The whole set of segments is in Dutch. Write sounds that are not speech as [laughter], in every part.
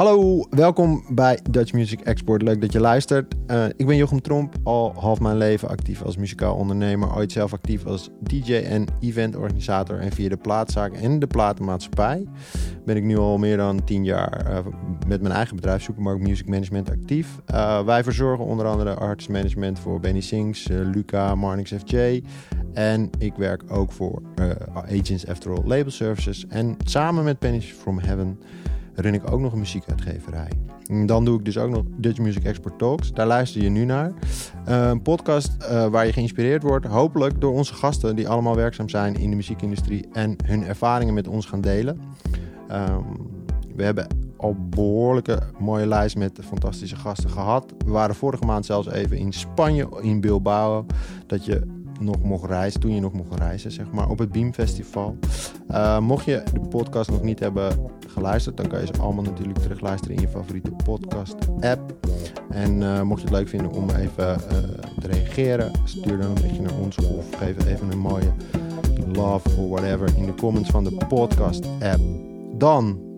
Hallo, welkom bij Dutch Music Export. Leuk dat je luistert. Uh, ik ben Jochem Tromp, al half mijn leven actief als muzikaal ondernemer. Ooit zelf actief als DJ en eventorganisator. En via de plaatzaak en de platenmaatschappij ben ik nu al meer dan tien jaar uh, met mijn eigen bedrijf Supermarkt Music Management actief. Uh, wij verzorgen onder andere artist management voor Benny Sings, Luca, Marnix FJ. En ik werk ook voor Agents After All Label Services. En samen met Pennies From Heaven run ik ook nog een muziekuitgeverij. Dan doe ik dus ook nog Dutch Music Export Talks. Daar luister je nu naar. Uh, een podcast uh, waar je geïnspireerd wordt, hopelijk door onze gasten die allemaal werkzaam zijn in de muziekindustrie en hun ervaringen met ons gaan delen. Um, we hebben al behoorlijke mooie lijst met fantastische gasten gehad. We waren vorige maand zelfs even in Spanje, in Bilbao. Dat je nog mocht reizen, toen je nog mocht reizen, zeg maar, op het Beam Festival. Uh, mocht je de podcast nog niet hebben geluisterd, dan kan je ze allemaal natuurlijk terugluisteren in je favoriete podcast app. En uh, mocht je het leuk vinden om even uh, te reageren, stuur dan een berichtje naar ons of geef even een mooie love of whatever in de comments van de podcast app. Dan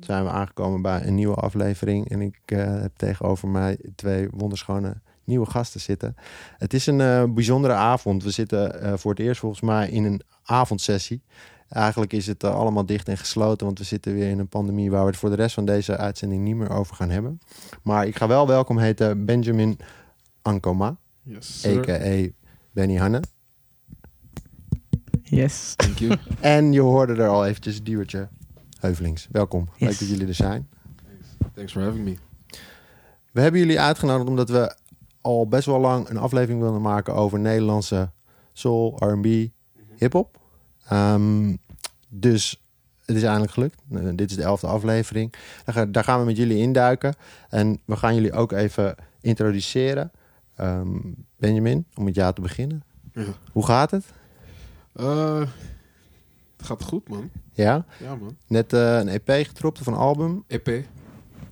zijn we aangekomen bij een nieuwe aflevering en ik heb tegenover mij twee wonderschone nieuwe gasten zitten. Het is een uh, bijzondere avond. We zitten uh, voor het eerst volgens mij in een avondsessie. Eigenlijk is het uh, allemaal dicht en gesloten, want we zitten weer in een pandemie waar we het voor de rest van deze uitzending niet meer over gaan hebben. Maar ik ga wel welkom heten Benjamin Ankoma, yes, a.k.a. Benny Hanne. Yes. Thank you. [laughs] en je hoorde er al eventjes Duwertje Heuvelings. Welkom. Yes. Leuk dat jullie er zijn. Thanks. Thanks for having me. We hebben jullie uitgenodigd omdat we al best wel lang een aflevering wilden maken over Nederlandse soul, R&B, hip-hop. Um, dus het is eindelijk gelukt. Uh, dit is de elfde aflevering. Daar, ga, daar, gaan we met jullie induiken. En we gaan jullie ook even introduceren. Um, Benjamin, om met jou te beginnen. Ja. Hoe gaat het? Uh, het gaat goed, man. Ja? Ja, man. Net uh, een EP getropt of een album? EP.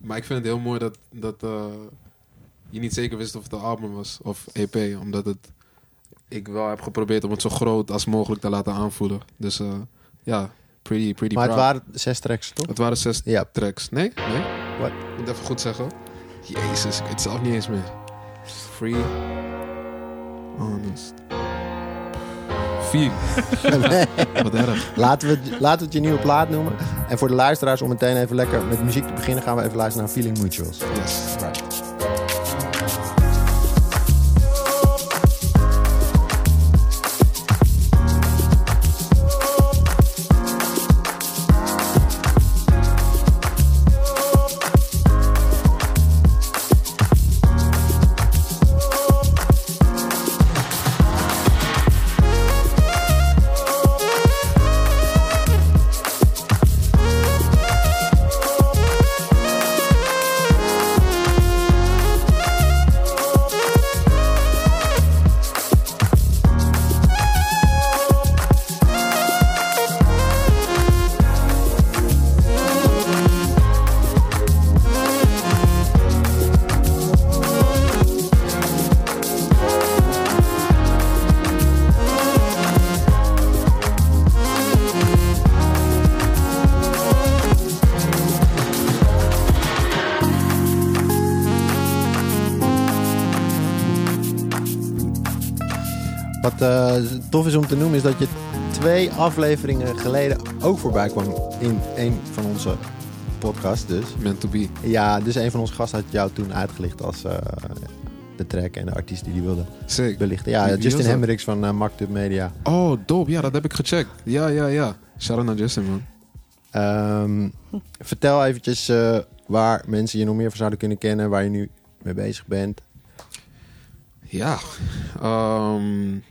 Maar ik vind het heel mooi dat, dat je niet zeker wist of het een album was of EP. Omdat het, ik wel heb geprobeerd om het zo groot als mogelijk te laten aanvoelen. Dus uh, ja, pretty, pretty Maar het waren zes tracks, toch? Het waren zes Ja. tracks. Nee? Nee? Wat? Ik moet even goed zeggen. Jezus, ik weet het zelf niet eens meer. Free. Honest. Vier. [laughs] [laughs] Wat erg. Laten we, het, laten we het je nieuwe plaat noemen. En voor de luisteraars, om meteen even lekker met muziek te beginnen, gaan we even luisteren naar Feeling Mutuals. Yes. Right. Tof is om te noemen is dat je twee afleveringen geleden ook voorbij kwam in een van onze podcasts. Dus. Meant to be. Ja, dus een van onze gasten had jou toen uitgelicht als uh, de track en de artiest die die wilde Sick. belichten. Ja, Wie- Justin? Hendricks van uh, Marked Media. Oh, dope. Ja, dat heb ik gecheckt. Ja, ja, ja. Shout-out naar Justin, man. Um, vertel eventjes uh, waar mensen je nog meer van zouden kunnen kennen, waar je nu mee bezig bent. Ja. Um,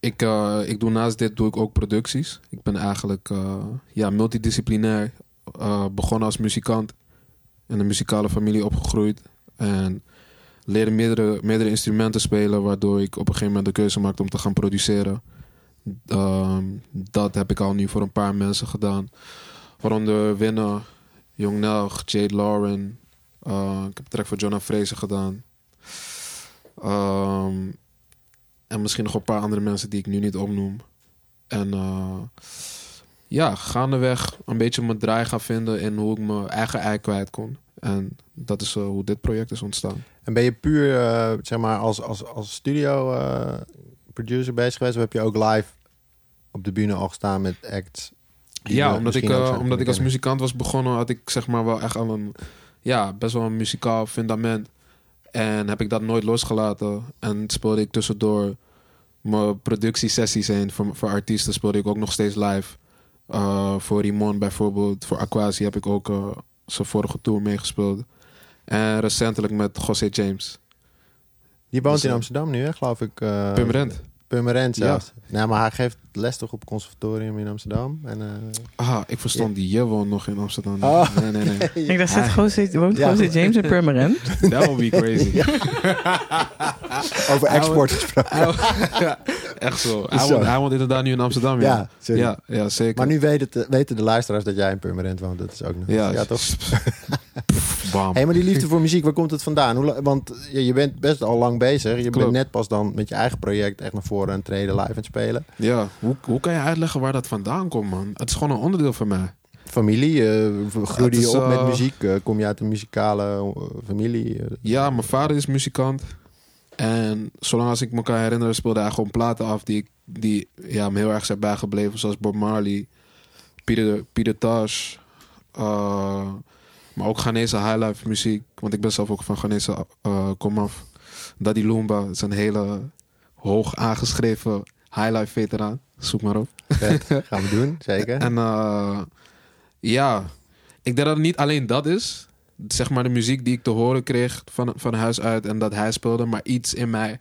ik, uh, ik doe naast dit doe ik ook producties. Ik ben eigenlijk uh, ja, multidisciplinair uh, begonnen als muzikant. In een muzikale familie opgegroeid. En leerde meerdere, meerdere instrumenten spelen, waardoor ik op een gegeven moment de keuze maakte om te gaan produceren. Um, dat heb ik al nu voor een paar mensen gedaan. Waaronder Winner, Jong Nelg, Jade Lauren. Ik heb een track voor Jonah Fraser gedaan. Um, en misschien nog een paar andere mensen die ik nu niet opnoem. En uh, ja, gaandeweg een beetje mijn draai gaan vinden in hoe ik mijn eigen ei kwijt kon. En dat is eh, hoe dit project is ontstaan. En ben je puur, eh, zeg maar, als, als, als studio producer bezig geweest? Of heb je ook live op de bühne al gestaan met acts? Ja, omdat ik, omdat ik als muzikant was begonnen, had ik zeg maar wel echt al een, ja, best wel een muzikaal fundament. En heb ik dat nooit losgelaten. En speelde ik tussendoor mijn productiesessies heen voor, voor artiesten, speelde ik ook nog steeds live. Eh, voor Rimon bijvoorbeeld, voor Aquasi heb ik ook eh, zijn vorige tour meegespeeld. En recentelijk met José James. Die woont Dus, in eh, Amsterdam nu, hè, geloof ik. Purmerend. Purmerend zelfs. Nou, maar hij geeft les toch op conservatorium in Amsterdam. En, eh, Ah, ik verstond die je woont nog in Amsterdam. Oh. Nee, nee, nee. [laughs] Ik dacht, zit Ah. Jose, woont Ja. Jose James in Purmerend? [laughs] That would be crazy. [laughs] over export gesproken. ja, echt zo. Hij Zo. woont, hij woont inderdaad nu in Amsterdam. Ja, Ja, ja, ja zeker. Maar nu weten de luisteraars dat jij in Purmerend woont. Dat is ook nog. ja, ja toch? Bam. Hé, maar die liefde voor muziek, waar komt het vandaan? Hoe, want je, je bent best al lang bezig. Je bent net pas dan met je eigen project echt naar voren aan het treden, live het spelen. Ja, hoe, hoe kan je uitleggen waar dat vandaan komt, man? Het is gewoon een onderdeel van mij. Familie, eh, groeide je op met eh, muziek? Eh, kom je uit een muzikale familie? Ja, mijn vader is muzikant. En zolang als ik me kan herinneren, speelde hij gewoon platen af die, ik- die ja, me heel erg zijn bijgebleven. Zoals Bob Marley, Pieter, Pieter Tosh. Maar ook Ghanese highlife muziek. Want ik ben zelf ook van Ghanese eh komaf. Daddy Lumba is een hele hoog aangeschreven highlife veteraan. Zoek maar op. vet. [laughs] Gaan we doen, zeker. En eh, ja, ik denk dat het niet alleen dat is. Zeg maar de muziek die ik te horen kreeg van, van huis uit en dat hij speelde. Maar iets in mij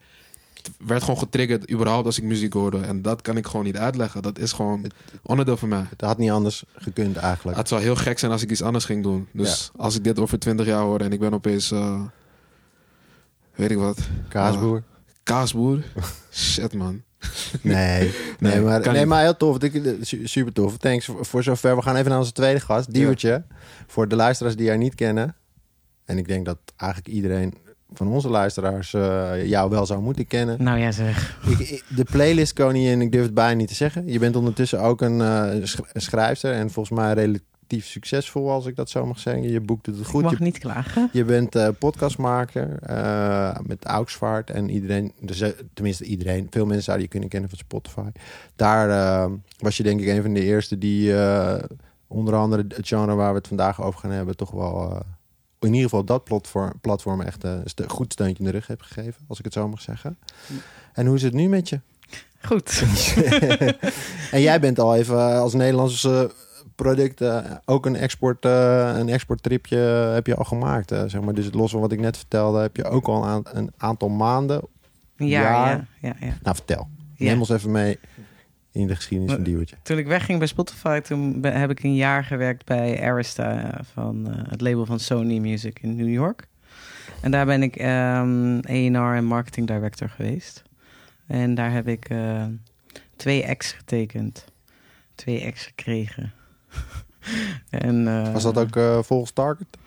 werd gewoon getriggerd überhaupt als ik muziek hoorde. En dat kan ik gewoon niet uitleggen. Dat is gewoon onderdeel van mij. Het had niet anders gekund eigenlijk. Het zou heel gek zijn als ik iets anders ging doen. Dus als ik dit over 20 jaar hoor en ik ben opeens, eh, weet ik wat, Kaasboer. kaasboer. [laughs] Shit man. [laughs] Nee, nee, Nee, maar, nee niet. maar heel tof. Super tof. Thanks voor, zover. We gaan even naar onze tweede gast, Diewertje. Voor de luisteraars die haar niet kennen. En ik denk dat eigenlijk iedereen van onze luisteraars eh, jou wel zou moeten kennen. Nou ja, zeg. Ik, ik- de playlist koningin, ik durf het bijna niet te zeggen. Je bent ondertussen ook een, eh, een schrijfster en volgens mij relatief succesvol, als ik dat zo mag zeggen. Je boekt het Ik goed. mag Je, niet klagen. je bent eh, podcastmaker met Auxvaart en iedereen, dus, tenminste iedereen, veel mensen zouden je kunnen kennen van Spotify. Daar was je denk ik een van de eerste die onder andere het genre waar we het vandaag over gaan hebben, toch wel in ieder geval dat platform, platform echt eh, een ste- goed steuntje in de rug heeft gegeven, als ik het zo mag zeggen. En hoe is het nu met je? Goed. [laughs] en jij bent al even eh, als Nederlandse product eh, ook een export eh, een exporttripje heb je al gemaakt. eh, zeg maar. Dus het los van wat ik net vertelde, heb je ook al een, aan- een aantal maanden. Ja, Ja. ja, ja, ja. Nou, vertel. Ja. Neem ons even mee in de geschiedenis van Maar- Diewertje. Toen ik wegging bij Spotify, toen heb ik een jaar gewerkt bij Arista van eh, het label van Sony Music in New York. En daar ben ik ehm A&R en marketing director geweest. En daar heb ik eh, twee ex getekend. Twee ex gekregen. [laughs] en, eh, Was dat ook volgens Target?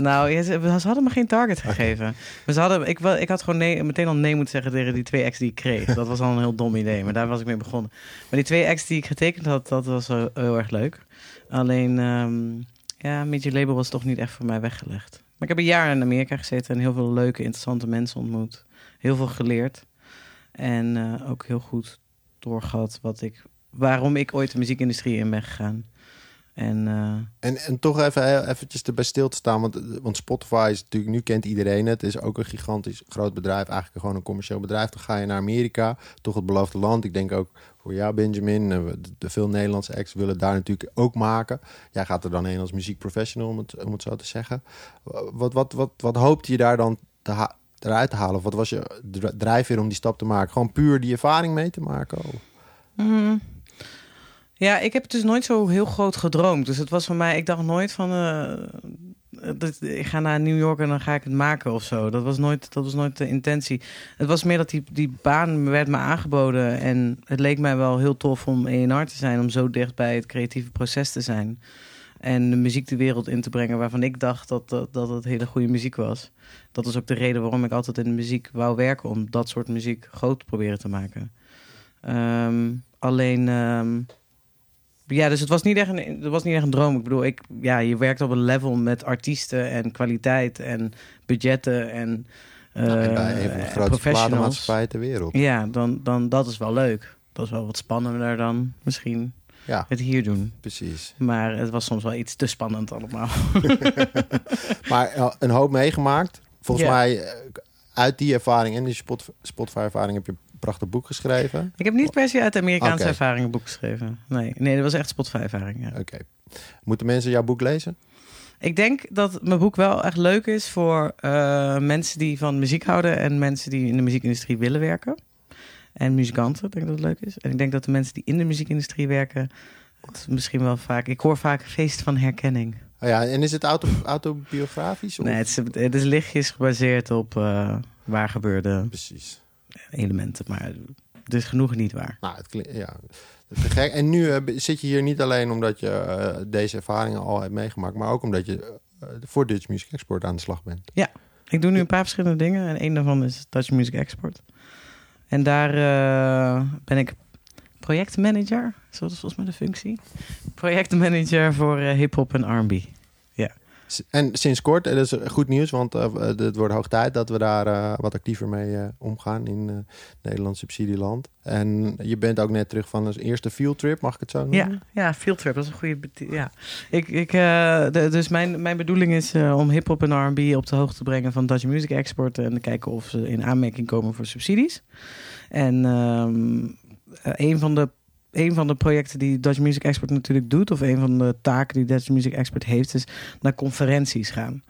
[laughs] Nou, ze, ze hadden me geen target gegeven. Maar ze hadden, ik, ik had gewoon nee, meteen al nee moeten zeggen tegen die twee ex die ik kreeg. Dat was al een heel dom idee, maar daar was ik mee begonnen. Maar die twee ex die ik getekend had, dat was wel heel erg leuk. Alleen, ehm ja, Major Label was toch niet echt voor mij weggelegd. Maar ik heb een jaar in Amerika gezeten en heel veel leuke, interessante mensen ontmoet. Heel veel geleerd. En eh, ook heel goed doorgehad wat ik, waarom ik ooit de muziekindustrie in ben gegaan. En eh, En, en toch even eventjes erbij stil te staan. Want, want Spotify is natuurlijk, nu kent iedereen het. Het is ook een gigantisch groot bedrijf. Eigenlijk gewoon een commercieel bedrijf. Dan ga je naar Amerika, toch het beloofde land. Ik denk ook voor jou, Benjamin. eh, De, de veel Nederlandse acts willen daar natuurlijk ook maken. Jij gaat er dan heen als muziekprofessional, om het, om het zo te zeggen. Wat, wat, wat, wat hoopte je daar dan te ha- eruit te halen? Of wat was je dr- drijfveer om die stap te maken? Gewoon puur die ervaring mee te maken? Mhm. Ja, ik heb dus nooit zo heel groot gedroomd. Dus het was voor mij, ik dacht nooit van, eh, dat, ik ga naar New York en dan ga ik het maken of zo. Dat was nooit, dat was nooit de intentie. Het was meer dat die, die baan werd me aangeboden en het leek mij wel heel tof om ENR te zijn, om zo dicht bij het creatieve proces te zijn. En de muziek de wereld in te brengen waarvan ik dacht dat, dat, dat het hele goede muziek was. Dat was ook de reden waarom ik altijd in de muziek wou werken, om dat soort muziek groot te proberen te maken. Ehm, alleen, ehm, Ja, dus het was niet echt een, het was niet echt een droom. Ik bedoel, ik, ja, je werkt op een level met artiesten en kwaliteit en budgetten en, uh, Nou, en bij een van de grootste professionals. platenmaatschappijen ter wereld. Ja, dan, dan dat is wel leuk. Dat is wel wat spannender dan misschien Ja, het hier doen. precies. Maar het was soms wel iets te spannend allemaal. [laughs] [laughs] Maar eh, een hoop meegemaakt. Volgens Ja. mij, eh, uit die ervaring en die Spot- Spotify-ervaring heb je prachtig boek geschreven. Ik heb niet per se uit de Amerikaanse Oké. ervaring een boek geschreven. Nee, nee, dat was echt Spotify-ervaring. Ja. Oké. Moeten mensen jouw boek lezen? Ik denk dat mijn boek wel echt leuk is voor eh, mensen die van muziek houden en mensen die in de muziekindustrie willen werken. En muzikanten, ik denk dat het leuk is. En ik denk dat de mensen die in de muziekindustrie werken, het misschien wel vaak. Ik hoor vaak feest van herkenning. Oh ja, en is het auto, autobiografisch? Of? Nee, het is, het is lichtjes gebaseerd op eh, waar gebeurde Precies. Elementen, maar het is genoeg niet waar. Nou, het klinkt, ja. Dat is te gek. En nu eh, zit je hier niet alleen omdat je eh, deze ervaringen al hebt meegemaakt, maar ook omdat je eh, voor Dutch Music Export aan de slag bent. Ik doe nu een paar verschillende dingen en één daarvan is Dutch Music Export. En daar ben ik projectmanager, zo dat is volgens mij de functie. Projectmanager voor hip-hop en RB. En sinds kort, en dat is goed nieuws, want eh, het wordt hoog tijd dat we daar eh, wat actiever mee eh, omgaan in eh Nederlands subsidieland. En je bent ook net terug van een eerste field trip, mag ik het zo noemen? Ja, ja, field trip, dat is een goede. Ja. Ik, ik, eh, de- dus mijn, mijn bedoeling is eh, om hip-hop en RB op de hoogte te brengen van Dutch Music Export en te kijken of ze in aanmerking komen voor subsidies. En ehm, eh, een van de een van de projecten die Dutch Music Export natuurlijk doet, of een van de taken die Dutch Music Export heeft, is naar conferenties gaan.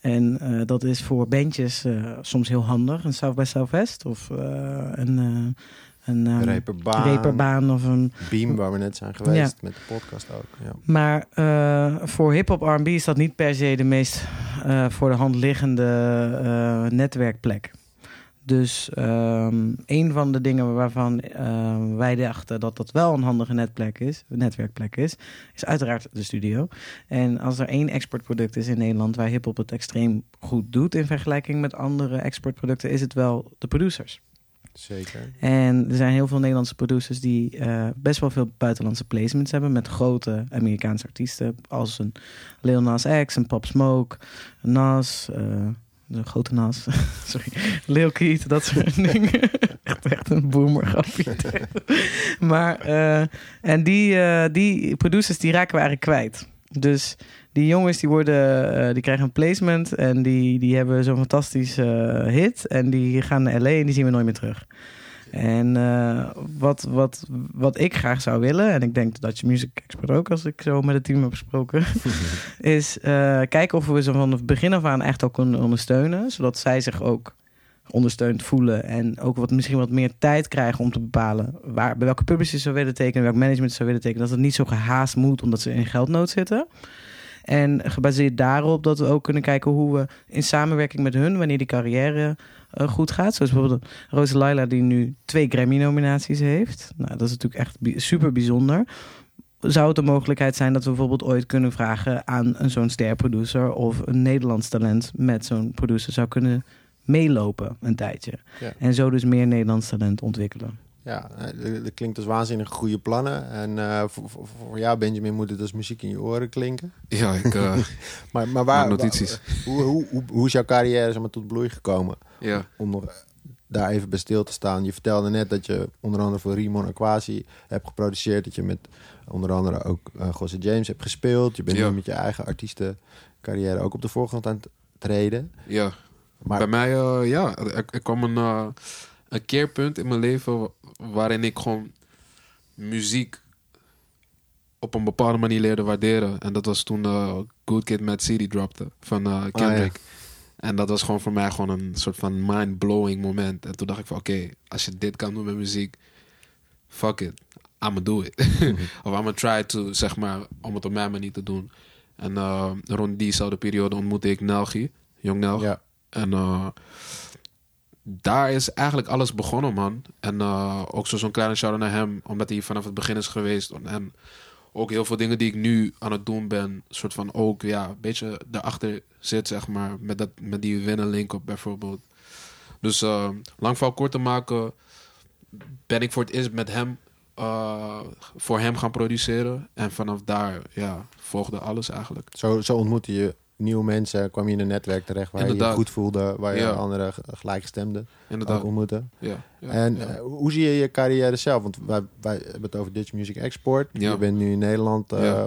En eh, dat is voor bandjes eh, soms heel handig. Een South by Southwest of eh, een, een ehm, Reperbaan, reperbaan of een Beam, waar we net zijn geweest, met de podcast ook. Ja. maar voor hip-hop RB is dat niet per se de meest voor de hand liggende netwerkplek. Dus ehm, een van de dingen waarvan eh, wij dachten dat dat wel een handige netplek is, netwerkplek is, is uiteraard de studio. En als er één exportproduct is in Nederland waar hip-hop het extreem goed doet in vergelijking met andere exportproducten, is het wel de producers. Zeker. En er zijn heel veel Nederlandse producers die eh, best wel veel buitenlandse placements hebben met grote Amerikaanse artiesten. Als een Lil Nas X, een Pop Smoke, Nas, eh, de grote Nas, [laughs] sorry, Keat, dat soort [laughs] dingen. echt, echt een boomer grapje. maar, eh, en die, eh, die producers die raken we eigenlijk kwijt. Dus die jongens die worden, eh, die krijgen een placement en die, die hebben zo'n fantastische hit. En die gaan naar LA en die zien we nooit meer terug. En eh, wat, wat, wat ik graag zou willen, en ik denk dat je Music Expert ook, als ik zo met het team heb gesproken, [laughs] is eh, kijken of we ze van het begin af aan echt ook kunnen ondersteunen. Zodat zij zich ook ondersteund voelen en ook wat, misschien wat meer tijd krijgen om te bepalen waar, bij welke publishers ze willen tekenen, welk management ze willen tekenen. Dat het niet zo gehaast moet omdat ze in geldnood zitten. En gebaseerd daarop dat we ook kunnen kijken hoe we in samenwerking met hun, wanneer die carrière eh, goed gaat. Zoals bijvoorbeeld Rose Laila, die nu twee Grammy-nominaties heeft. Nou, dat is natuurlijk echt bi- super bijzonder. Zou het een mogelijkheid zijn dat we bijvoorbeeld ooit kunnen vragen aan zo'n sterproducer of een Nederlands talent met zo'n producer zou kunnen meelopen een tijdje. Ja. En zo dus meer Nederlands talent ontwikkelen. Ja, eh, dat klinkt als waanzinnig goede plannen. En eh, voor, voor, voor jou, Benjamin, moet het als muziek in je oren klinken. Ja, ik, eh, [laughs] Maar, maar waar, notities. waar- hoe, hoe, hoe, hoe is jouw carrière zeg maar, tot bloei gekomen? ja. Om nog daar even bij stil te staan. Je vertelde net dat je onder andere voor Rimon Aquasi hebt geproduceerd. Dat je met onder andere ook uh, James hebt gespeeld. Je bent Ja. nu met je eigen artiestencarrière ook op de voorgrond aan het treden. ja. Maar Bij mij, ja, er, er kwam een, een keerpunt in mijn leven waarin ik gewoon muziek op een bepaalde manier leerde waarderen. En dat was toen Good Kid, Mad City dropte van eh, Kendrick. En dat was gewoon voor mij gewoon een soort van mind-blowing moment. En toen dacht ik van, oké, als je dit kan doen met muziek, fuck it, I'ma do it. [laughs] of I'ma try to, zeg maar, om het op mijn manier te doen. En eh, rond diezelfde periode ontmoette ik Nelgi, Jong Nelg. ja, En eh, daar is eigenlijk alles begonnen, man. En eh, ook zo- zo'n kleine shout-out naar hem, omdat hij vanaf het begin is geweest. En ook heel veel dingen die ik nu aan het doen ben, soort van ook, ja, een beetje erachter zit, zeg maar. Met, dat, met die winnen link op bijvoorbeeld. Dus eh, lang verhaal kort te maken, ben ik voor het eerst met hem eh, voor hem gaan produceren. En vanaf daar ja, volgde alles eigenlijk. Zo, zo ontmoette je nieuwe mensen, kwam je in een netwerk terecht waar je je goed voelde, waar je Ja. andere g- gelijkgestemden Inderdaad. ontmoette. Ja, ja, en ja. eh, hoe zie je je carrière zelf? Want wij, wij hebben het over Dutch Music Export. Ja. Je bent nu in Nederland, eh,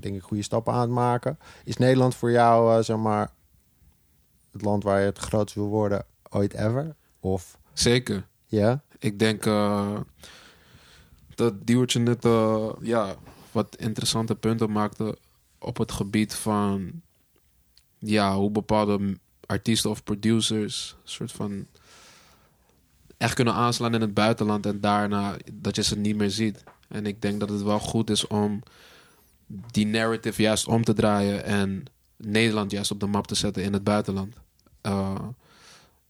denk ik, goede stappen aan het maken. Is Nederland voor jou, eh, zeg maar, het land waar je het grootst wil worden ooit ever? Of Zeker. ja? Ik denk eh, dat Diewertje net ja, wat interessante punten maakte op het gebied van ja, hoe bepaalde artiesten of producers soort van echt kunnen aanslaan in het buitenland en daarna dat je ze niet meer ziet. En ik denk dat het wel goed is om die narrative juist om te draaien en Nederland juist op de map te zetten in het buitenland. Eh,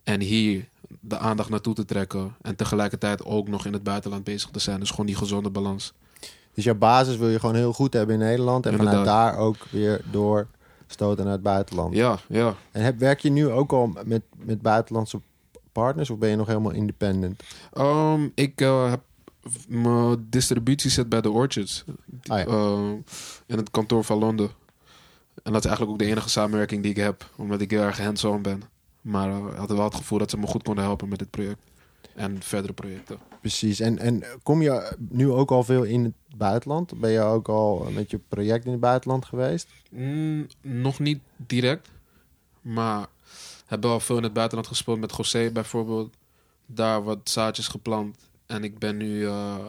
en hier de aandacht naartoe te trekken. En tegelijkertijd ook nog in het buitenland bezig te zijn. Dus gewoon die gezonde balans. Dus jouw basis wil je gewoon heel goed hebben in Nederland en vanuit Inderdaad. daar ook weer doorstoten naar het buitenland. Ja, ja. En heb, werk je nu ook al met, met buitenlandse partners of ben je nog helemaal independent? Ehm, ik eh, heb mijn distributie zit bij de Orchards. Ah, ja. Eh, in het kantoor van Londen. En dat is eigenlijk ook de enige samenwerking die ik heb. Omdat ik heel erg hands-on ben. Maar eh, ik had wel het gevoel dat ze me goed konden helpen met dit project. En verdere projecten. Precies. En, en kom je nu ook al veel in het buitenland? Ben je ook al met je project in het buitenland geweest? Mm, nog niet direct. Maar heb wel veel in het buitenland gespeeld met José bijvoorbeeld. Daar wat zaadjes geplant. En ik ben nu eh,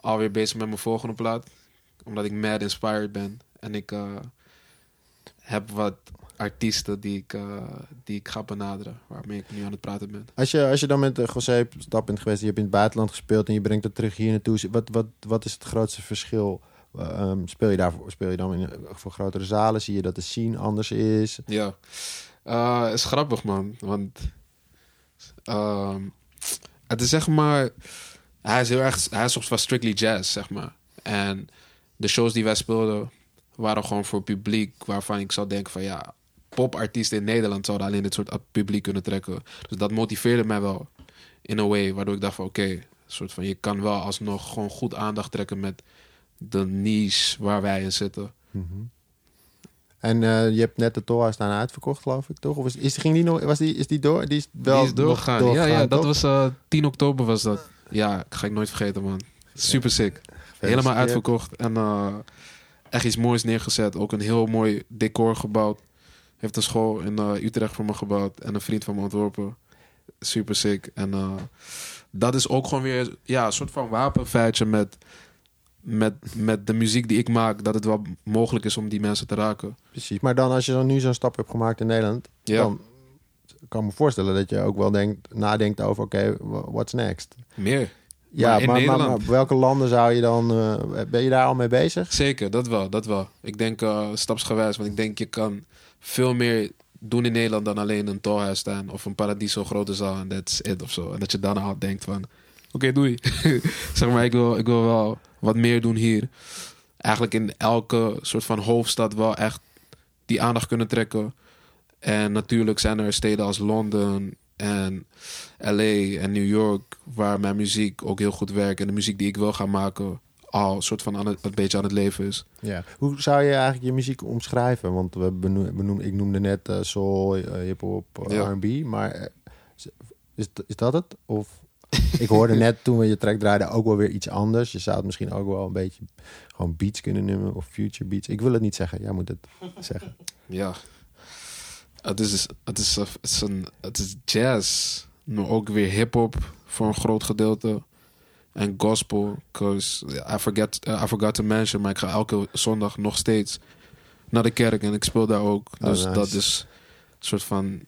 alweer bezig met mijn volgende plaat. Omdat ik mad inspired ben. En ik eh, heb wat artiesten die ik, eh, die ik ga benaderen. Waarmee ik nu aan het praten ben. Als je, als je dan met uh, José op stap bent geweest, je hebt in het buitenland gespeeld en je brengt het terug hier naartoe. Wat, wat, wat is het grootste verschil? Uh, um, speel, je daarvoor, speel je dan in, voor grotere zalen? Zie je dat de scene anders is? Ja, uh, is grappig man. Want uh, het is zeg maar. Hij is heel erg. Hij is soms van strictly jazz, zeg maar. En de shows die wij speelden waren gewoon voor publiek waarvan ik zou denken van ja, popartiesten in Nederland zouden alleen dit soort publiek kunnen trekken. Dus dat motiveerde mij wel in een way, waardoor ik dacht van oké, okay, soort van je kan wel alsnog gewoon goed aandacht trekken met de niche waar wij in zitten. Mm-hmm. En uh, je hebt net de Torah staan uitverkocht, geloof ik, toch? Of is, is, ging die nog, was die, is die door? Die is wel die is doorgegaan. doorgegaan ja, ja, dat was uh, 10 oktober was dat. Ja, ga ik nooit vergeten, man. Super sick. Helemaal uitverkocht. En uh, echt iets moois neergezet. Ook een heel mooi decor gebouwd. Heeft een school in uh, Utrecht voor me gebouwd. En een vriend van me ontworpen. Super sick. En uh, dat is ook gewoon weer ja, een soort van wapenfeitje met, met, met de muziek die ik maak. Dat het wel mogelijk is om die mensen te raken. Precies. Maar dan als je dan nu zo'n stap hebt gemaakt in Nederland. Ja. Dan kan ik me voorstellen dat je ook wel denkt, nadenkt over oké, okay, what's next? Meer. Ja, maar, in maar, Nederland... maar, maar welke landen zou je dan... Uh, ben je daar al mee bezig? Zeker, dat wel, dat wel. Ik denk uh, stapsgewijs, want ik denk je kan veel meer doen in Nederland dan alleen een tolhuis staan of een paradiso grote zaal en that's it of zo. En dat je dan al denkt van, oké, okay, doei. [laughs] zeg maar, ik wil, ik wil wel wat meer doen hier. Eigenlijk in elke soort van hoofdstad wel echt die aandacht kunnen trekken. En natuurlijk zijn er steden als Londen en LA en New York, waar mijn muziek ook heel goed werkt. En de muziek die ik wil gaan maken, al soort van aan het, een beetje aan het leven is. Ja. Hoe zou je eigenlijk je muziek omschrijven? Want we benoem, benoem, ik noemde net uh, soul, uh, hip-hop, ja. RB, maar is, is dat het? Of [laughs] ik hoorde net toen we je track draaiden ook wel weer iets anders. Je zou het misschien ook wel een beetje gewoon beats kunnen noemen of future beats. Ik wil het niet zeggen, jij moet het zeggen. Ja, het is, het is, het is, een, het is jazz, maar ook weer hip-hop voor een groot gedeelte. En gospel, because I forget, uh, I forgot to mention, maar ik ga elke zondag nog steeds naar de kerk en ik speel daar ook. Oh, dus nice. dat is een soort van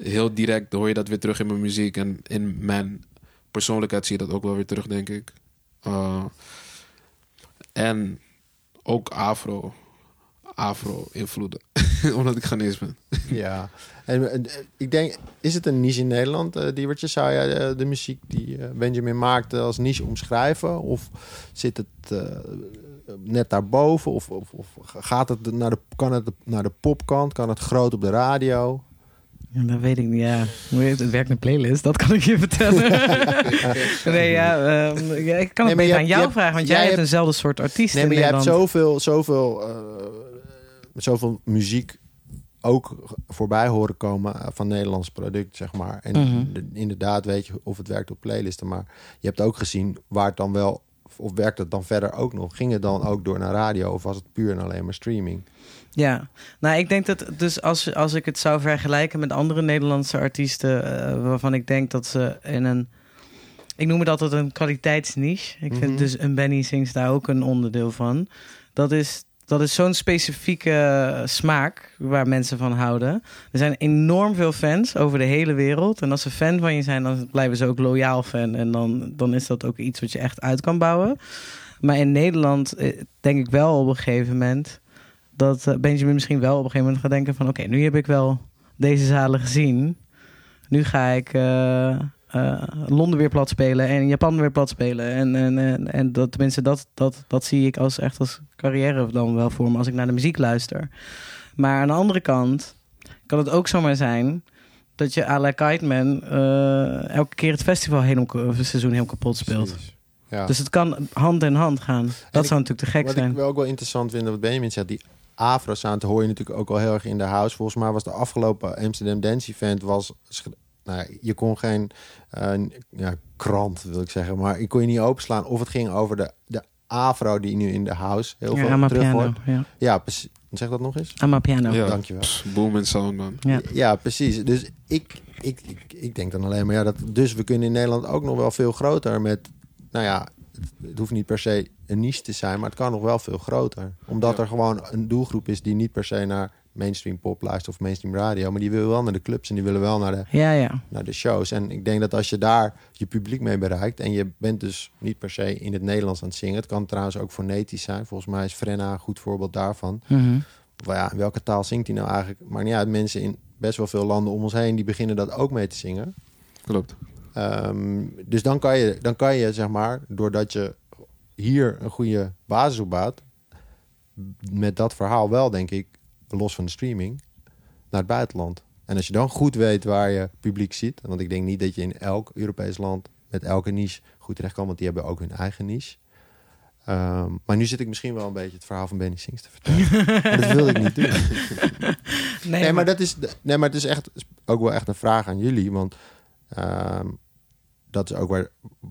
heel direct hoor je dat weer terug in mijn muziek en in mijn persoonlijkheid zie je dat ook wel weer terug, denk ik. Uh, en ook afro, afro-invloeden, [laughs] omdat ik Ghanese ben. ja, en, en, ik denk, is het een niche in Nederland, uh, Diewertje? Zou jij uh, de muziek die uh, Benjamin maakte als niche omschrijven? Of zit het uh, net daarboven? Of, of, of gaat het naar de, kan het naar de popkant? Kan het groot op de radio? Ja, Dat weet ik niet, ja. Hoe heet Het werkt met playlist, dat kan ik je vertellen. [laughs] nee, ja, ehm, ja, ik kan Nee, het maar je beter aan hebt- jou je hebt- vragen, want jij hebt eenzelfde soort artiest Nee, in maar je hebt zoveel, zoveel, eh, zoveel muziek ook voorbij horen komen eh, van Nederlands product, zeg maar. En Mhm. de- inderdaad weet je of het werkt op playlisten. Maar je hebt ook gezien waar het dan wel... Of werkt het dan verder ook nog? Ging het dan ook door naar radio? Of was het puur en alleen maar streaming? Ja, nou ik denk dat dus als, als ik het zou vergelijken met andere Nederlandse artiesten, eh, waarvan ik denk dat ze in een, ik noem het altijd een kwaliteitsniche. Ik Mhm. vind dus een Benny Sings daar ook een onderdeel van. Dat is, dat is zo'n specifieke smaak waar mensen van houden. Er zijn enorm veel fans over de hele wereld. En als ze fan van je zijn, dan blijven ze ook loyaal fan. En dan, dan is dat ook iets wat je echt uit kan bouwen. Maar in Nederland eh, denk ik wel op een gegeven moment dat eh, Benjamin misschien wel op een gegeven moment gaat denken van... oké, nu heb ik wel deze zalen gezien. Nu ga ik eh, eh, Londen weer plat spelen en Japan weer plat spelen. En, en, en, en dat, tenminste, dat, dat, dat zie ik als, echt als carrière dan wel voor me als ik naar de muziek luister. Maar aan de andere kant kan het ook zomaar zijn... dat je à la Kite Man eh, elke keer het festival helemaal, het seizoen heel kapot speelt. Precies. Ja. Dus het kan hand in hand gaan. Dat zou natuurlijk te gek Wat zijn. ik wel ook wel interessant vind, wat Benjamin zegt, die Afro-sound hoor je natuurlijk ook al heel erg in de house. Volgens mij was de afgelopen Amsterdam Dance Event, was, nou, je kon geen eh, ja, krant, wil ik zeggen, maar je kon je niet openslaan of het ging over de, de Afro die nu in de house heel Ja, veel terug hoort. Ja. Ja, precies. Zeg dat nog eens? Amapiano. Ja, Dankjewel. pss, Boom en sound, man. Ja. Ja, precies. Dus ik, ik, ik, ik denk dan alleen maar, ja, dat, dus we kunnen in Nederland ook nog wel veel groter met, nou ja, het, het hoeft niet per se een niche te zijn, maar het kan nog wel veel groter. Omdat Ja. er gewoon een doelgroep is die niet per se naar mainstream pop luistert of mainstream radio, maar die willen wel naar de clubs en die willen wel naar de, Ja, ja. naar de shows. En ik denk dat als je daar je publiek mee bereikt en je bent dus niet per se in het Nederlands aan het zingen, het kan trouwens ook fonetisch zijn. Volgens mij is Frenna een goed voorbeeld daarvan. Mhm. Wel ja, in welke taal zingt hij nou eigenlijk? Maar niet uit. Mensen in best wel veel landen om ons heen die beginnen dat ook mee te zingen. Klopt. Ehm, dus dan kan, je, dan kan je, zeg maar, doordat je hier een goede basis opbouwt, met dat verhaal wel, denk ik, los van de streaming, naar het buitenland. En als je dan goed weet waar je publiek ziet, want ik denk niet dat je in elk Europees land met elke niche goed terecht kan, want die hebben ook hun eigen niche. Ehm, maar nu zit ik misschien wel een beetje het verhaal van Benny Sings te vertellen. [laughs] dat wil ik niet doen. [laughs] Nee, Nee, maar dat is, nee, maar het is echt ook wel echt een vraag aan jullie. Want ehm, dat is ook waar,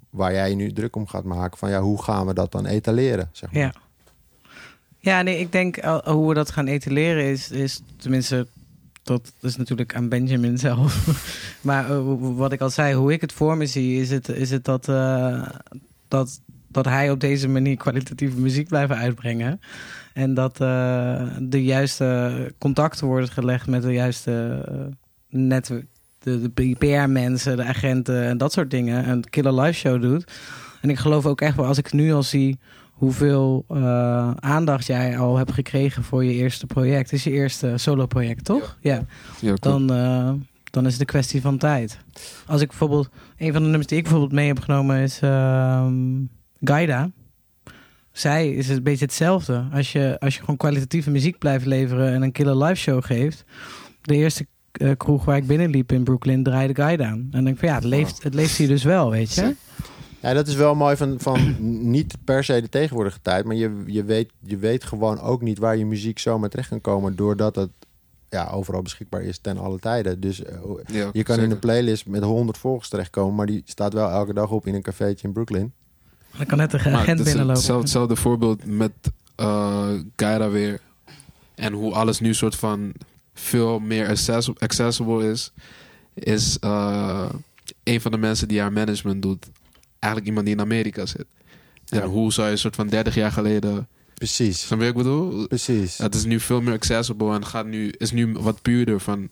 waar jij je nu druk om gaat maken. Van ja, hoe gaan we dat dan etaleren? Zeg maar. Ja. Ja, nee, ik denk uh, hoe we dat gaan etaleren is, is tenminste, dat is natuurlijk aan Benjamin zelf. [laughs] maar uh, wat ik al zei, hoe ik het voor me zie, is het, is het dat, uh, dat, dat hij op deze manier kwalitatieve muziek blijft uitbrengen. En dat de juiste contacten worden gelegd met de juiste netwerk. De, de PR-mensen, de agenten en dat soort dingen. Een killer live show doet. En ik geloof ook echt wel, als ik nu al zie hoeveel uh, aandacht jij al hebt gekregen voor je eerste project. Het is je eerste solo-project, toch? Ja. ja dan, uh, dan is het een kwestie van tijd. Als ik bijvoorbeeld... Een van de nummers die ik bijvoorbeeld mee heb genomen is uh, Gaida. Zij is een beetje hetzelfde. Als je, als je gewoon kwalitatieve muziek blijft leveren en een killer live show geeft. De eerste uh, kroeg waar ik binnenliep in Brooklyn draaide Gaida. En dan denk ik van ja, het leeft, het leeft hier dus wel, weet je. Ja, dat is wel mooi van, van [clears throat] niet per se de tegenwoordige tijd. Maar je, je, weet, je weet gewoon ook niet waar je muziek zomaar terecht kan komen. Doordat het ja, overal beschikbaar is ten alle tijden. Dus uh, ja, je kan zeker. in een playlist met 100 volgers terechtkomen. Maar die staat wel elke dag op in een cafeetje in Brooklyn. Dan kan net een agent binnenlopen. Hetzelfde, hetzelfde voorbeeld met uh, Gaira weer. En hoe alles nu soort van veel meer accessible, accessible is. Is uh, een van de mensen die haar management doet. Eigenlijk iemand die in Amerika zit. En ja. hoe zou je een soort van 30 jaar geleden... Precies. Snap je wat ik bedoel? Precies. Het is nu veel meer accessible en gaat nu, is nu wat puurder van...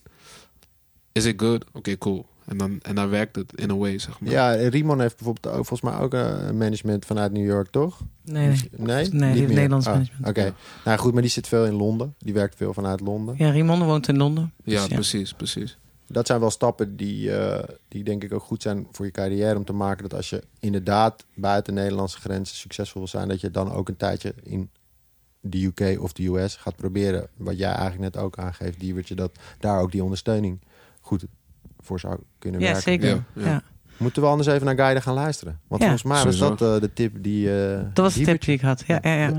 Is it good? Oké, okay, cool. En dan, en dan werkt het in a way, zeg maar. Ja, Rimon heeft bijvoorbeeld ook volgens mij ook een management vanuit New York, toch? Nee, nee. Nee, nee niet meer. Nederlands oh, management. Oké. Okay. Nou goed, maar die zit veel in Londen. Die werkt veel vanuit Londen. Ja, Rimon woont in Londen. Ja, dus, ja. precies, precies. Dat zijn wel stappen die, uh, die denk ik ook goed zijn voor je carrière om te maken. Dat als je inderdaad buiten Nederlandse grenzen succesvol wil zijn, dat je dan ook een tijdje in de UK of de US gaat proberen. Wat jij eigenlijk net ook aangeeft, Diewertje, dat daar ook die ondersteuning goed voor zou kunnen Ja, werken. zeker. Ja, Ja, ja. Moeten we anders even naar Guide gaan luisteren? Want Ja. volgens mij was dat eh, de tip die... eh, Dat was de die tip die ik had. Ja, ja, ja.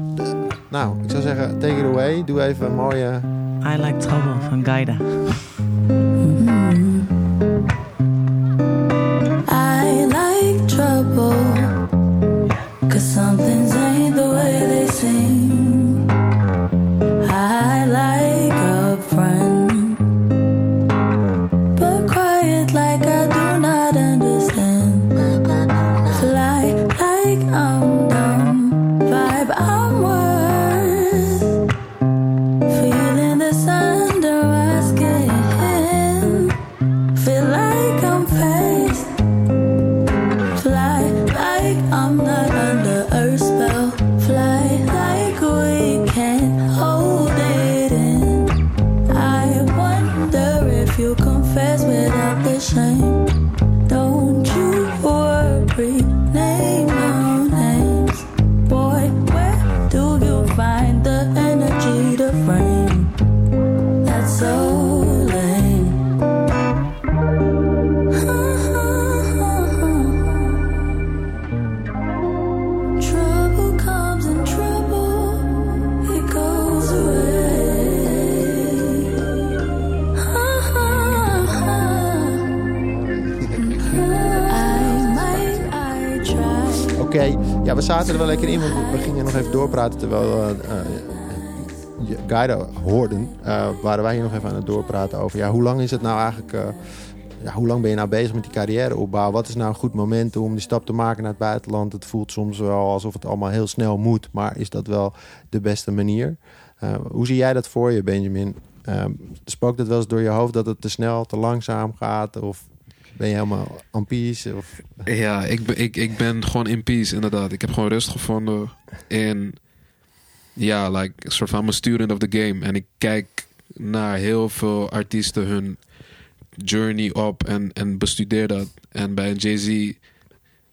Nou, ik zou zeggen, take it away. Doe even een mooie... I Like Trouble van Gaida. Zaten er wel lekker in, want we- gingen nog even doorpraten terwijl je Guide hoorden. waren wij hier nog even aan het doorpraten over, ja, hoe lang is het nou eigenlijk... ja, hoe lang ben je nou bezig met die carrièreopbouw? Wat is nou een goed moment om die stap te maken naar het buitenland? Het voelt soms wel alsof het allemaal heel snel moet, maar is dat wel de beste manier? Hoe zie jij dat voor je, Benjamin? Spookt het wel eens door je hoofd dat het te snel, te langzaam gaat? Of ben je helemaal aan peace? Of... Ja, ik ben, ik, ik ben gewoon in peace, inderdaad. Ik heb gewoon rust gevonden in... Ja, like, soort van a student of the game. En ik kijk naar heel veel artiesten hun journey op en, en bestudeer dat. En bij een Jay-Z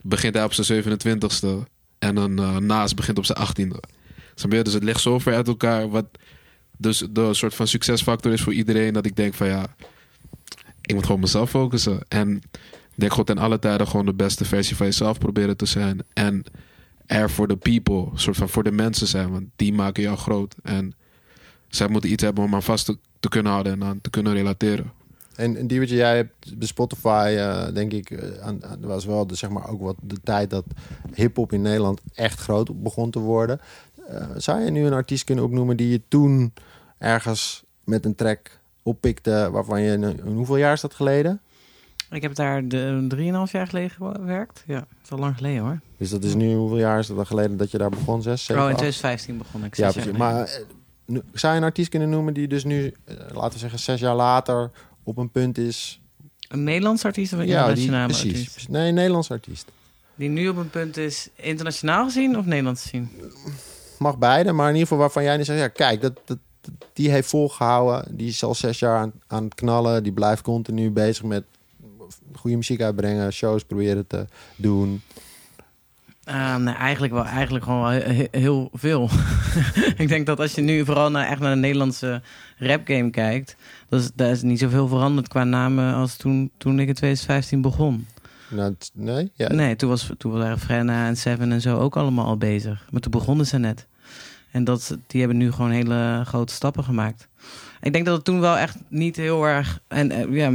begint hij op zijn 27ste. En een uh, Nas begint op zijn 18e. Snap je? Dus het ligt zo ver uit elkaar. Wat dus de soort van succesfactor is voor iedereen. Dat ik denk van ja, ik moet gewoon mezelf focussen. En denk gewoon ten alle tijden gewoon de beste versie van jezelf proberen te zijn. En er voor de people, soort van voor de mensen zijn. Want die maken jou groot. En zij moeten iets hebben om aan vast te, te kunnen houden en aan te kunnen relateren. En, en Diewertje, jij hebt bij Spotify, eh, denk ik, eh, was wel de, zeg maar ook wat de tijd dat hip-hop in Nederland echt groot begon te worden. Eh, zou je nu een artiest kunnen opnoemen die je toen ergens met een track oppikte, waarvan je, een, hoeveel jaar is dat geleden? Ik heb daar de, drieënhalf jaar geleden gewerkt. Ja, dat is al lang geleden hoor. Dus dat is nu, hoeveel jaar is dat dan geleden dat je daar begon? Zes, zeven, oh, in acht? 2015 begon ik. Ja, precies. Maar eh, nu- zou je een artiest kunnen noemen die dus nu, eh, laten we zeggen, zes jaar later op een punt is... Een Nederlands artiest of een Ja, die, internationale precies. artiest? precies. Nee, een Nederlands artiest. Die nu op een punt is internationaal gezien of Nederlands gezien? mag beide, maar in ieder geval waarvan jij nu zegt, ja, kijk, dat, dat, die heeft volgehouden, die is al zes jaar aan, aan het knallen, die blijft continu bezig met goede muziek uitbrengen, shows proberen te doen. Eh, nee, eigenlijk wel, eigenlijk gewoon wel he- heel veel. [laughs] ik denk dat als je nu vooral naar, echt naar de Nederlandse rap game kijkt, dat is, daar is niet zoveel veranderd qua namen als toen, toen ik in 2015 begon. Nou, nee? Ja, Nee, toen, was, toen waren Frenna en Seven en zo ook allemaal al bezig. Maar toen begonnen ze net. En dat, die hebben nu gewoon hele grote stappen gemaakt. Ik denk dat het toen wel echt niet heel erg... En eh, ja,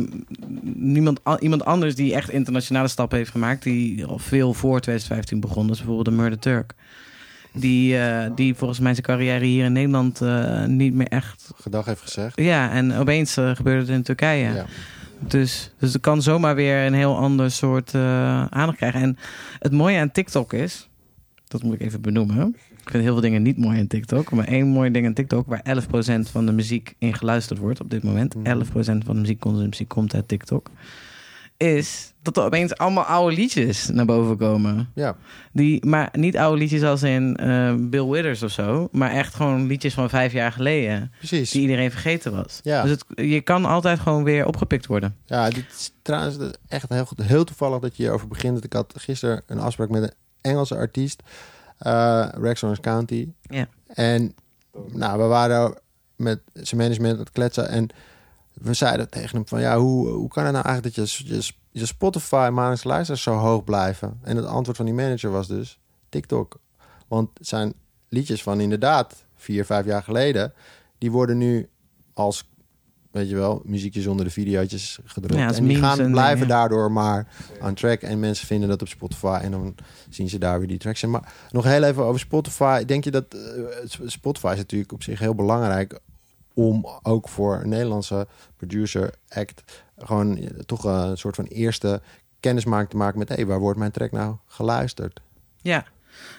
niemand, iemand anders die echt internationale stappen heeft gemaakt... die al veel voor 2015 begon. Dat is bijvoorbeeld de Murder Turk. Die, eh, die volgens mij zijn carrière hier in Nederland eh, niet meer echt... gedag heeft gezegd. Ja, en opeens gebeurde het in Turkije. Ja. Dus, dus er kan zomaar weer een heel ander soort aandacht krijgen. En het mooie aan TikTok is, dat moet ik even benoemen. Ik vind heel veel dingen niet mooi aan TikTok. Maar één mooi ding aan TikTok, waar 11% van de muziek in geluisterd wordt op dit moment. 11% van de muziekconsumptie komt uit TikTok. Is dat er opeens allemaal oude liedjes naar boven komen. ja, Die, maar niet oude liedjes als in eh, Bill Withers of zo. Maar echt gewoon liedjes van vijf jaar geleden. precies. Die iedereen vergeten was. Ja. Dus het, je kan altijd gewoon weer opgepikt worden. Ja, dit is trouwens echt heel, heel toevallig dat je hierover begint. Ik had gisteren een afspraak met een Engelse artiest, Rex Orange County. Ja. En nou, we waren met zijn management aan het kletsen. En we zeiden tegen hem van ja, hoe, hoe kan het nou eigenlijk dat je, je, je Spotify maandelijks luisteraars zo hoog blijven? En het antwoord van die manager was dus TikTok. Want zijn liedjes van inderdaad vier, vijf jaar geleden, die worden nu als weet je wel, muziekjes onder de video's gedrukt. Ja, en die gaan en blijven dingen. daardoor maar aan track. En mensen vinden dat op Spotify en dan zien ze daar weer die tracks. Maar nog heel even over Spotify. Denk je dat eh, Spotify is natuurlijk op zich heel belangrijk om ook voor een Nederlandse producer act gewoon eh, toch een soort van eerste kennismaking te maken met hé, waar wordt mijn track nou geluisterd? Ja.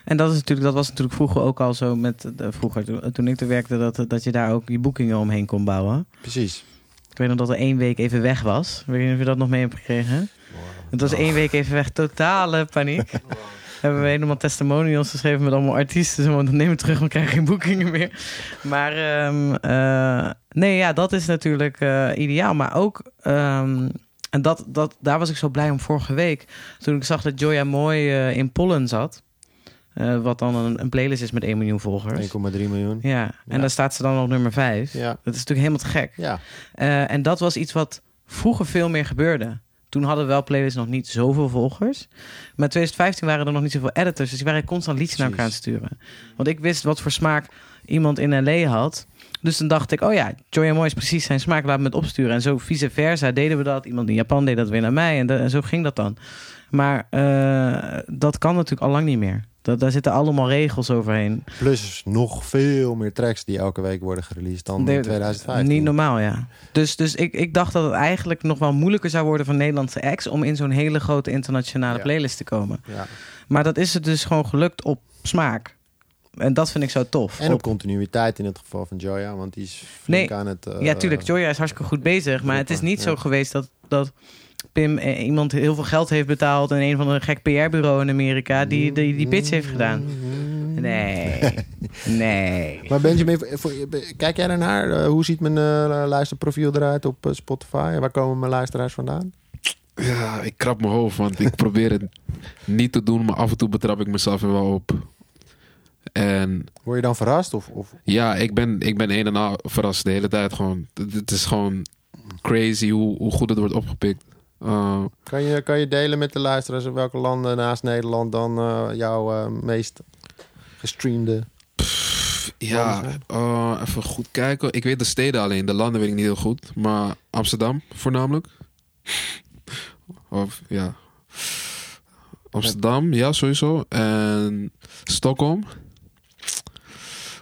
En dat, is natuurlijk, dat was natuurlijk vroeger ook al zo met vroeger toen, ik er werkte, dat, dat je daar ook die boekingen omheen kon bouwen. Precies. Ik weet nog dat er één week even weg was. Weet je niet of je dat nog mee hebt gekregen? Het was één week even weg. Totale paniek. [laughs] Hebben we helemaal testimonials geschreven met allemaal artiesten. Zo, want neem het terug, we krijgen geen boekingen meer. Maar ehm, eh, nee, ja, dat is natuurlijk eh, ideaal. Maar ook, ehm, en dat, dat, daar was ik zo blij om vorige week. Toen ik zag dat Joya Mooi eh, in Pollen zat. Eh, wat dan een, een playlist is met 1 miljoen volgers. 1,3 miljoen. Ja, en daar staat ze dan op nummer 5. Ja. Dat is natuurlijk helemaal te gek. Ja. Eh, en dat was iets wat vroeger veel meer gebeurde. Toen hadden wel playlists nog niet zoveel volgers. Maar in 2015 waren er nog niet zoveel editors. Dus die waren constant liedjes naar elkaar aan het sturen. Want ik wist wat voor smaak iemand in L.A. had. Dus dan dacht ik, oh ja, Joy Moy is precies zijn smaak. Laat me het opsturen. En zo vice versa deden we dat. Iemand in Japan deed dat weer naar mij. En zo ging dat dan. Maar eh, dat kan natuurlijk al lang niet meer. Dat, daar zitten allemaal regels overheen. Plus nog veel meer tracks die elke week worden gereleased dan in 2015. Niet normaal, ja. Dus, dus ik, ik dacht dat het eigenlijk nog wel moeilijker zou worden voor Nederlandse acts... om in zo'n hele grote internationale Ja. playlist te komen. Ja. Maar dat is het dus gewoon gelukt op smaak. En dat vind ik zo tof. En op continuïteit in het geval van Joya, want die is flink Nee. aan het... eh, ja, tuurlijk, Joya is hartstikke goed bezig. Maar het is niet zo geweest dat, dat Pim eh, iemand heel veel geld heeft betaald... en een van een gek PR-bureau in Amerika die die, die pitch heeft gedaan. Nee, [laughs] nee. Maar Benjamin, voor- kijk jij ernaar? Eh, hoe ziet mijn eh, luisterprofiel eruit op Spotify? Waar komen mijn luisteraars vandaan? Ja, ik krap mijn hoofd, want ik probeer het niet te doen, maar af en toe betrap ik mezelf er wel op. En Word je dan verrast? Of, of ja, ik ben, ik ben een en al verrast de hele tijd gewoon. Het het is gewoon crazy hoe, hoe goed het wordt opgepikt. Uh, kan, je, kan je delen met de luisteraars in welke landen naast Nederland dan eh, jouw eh, meest gestreamde? ja, uh, even goed kijken. Ik weet de steden alleen, de landen weet ik niet heel goed. Maar Amsterdam voornamelijk. [laughs] Of ja. Amsterdam, ja, sowieso. En Stockholm.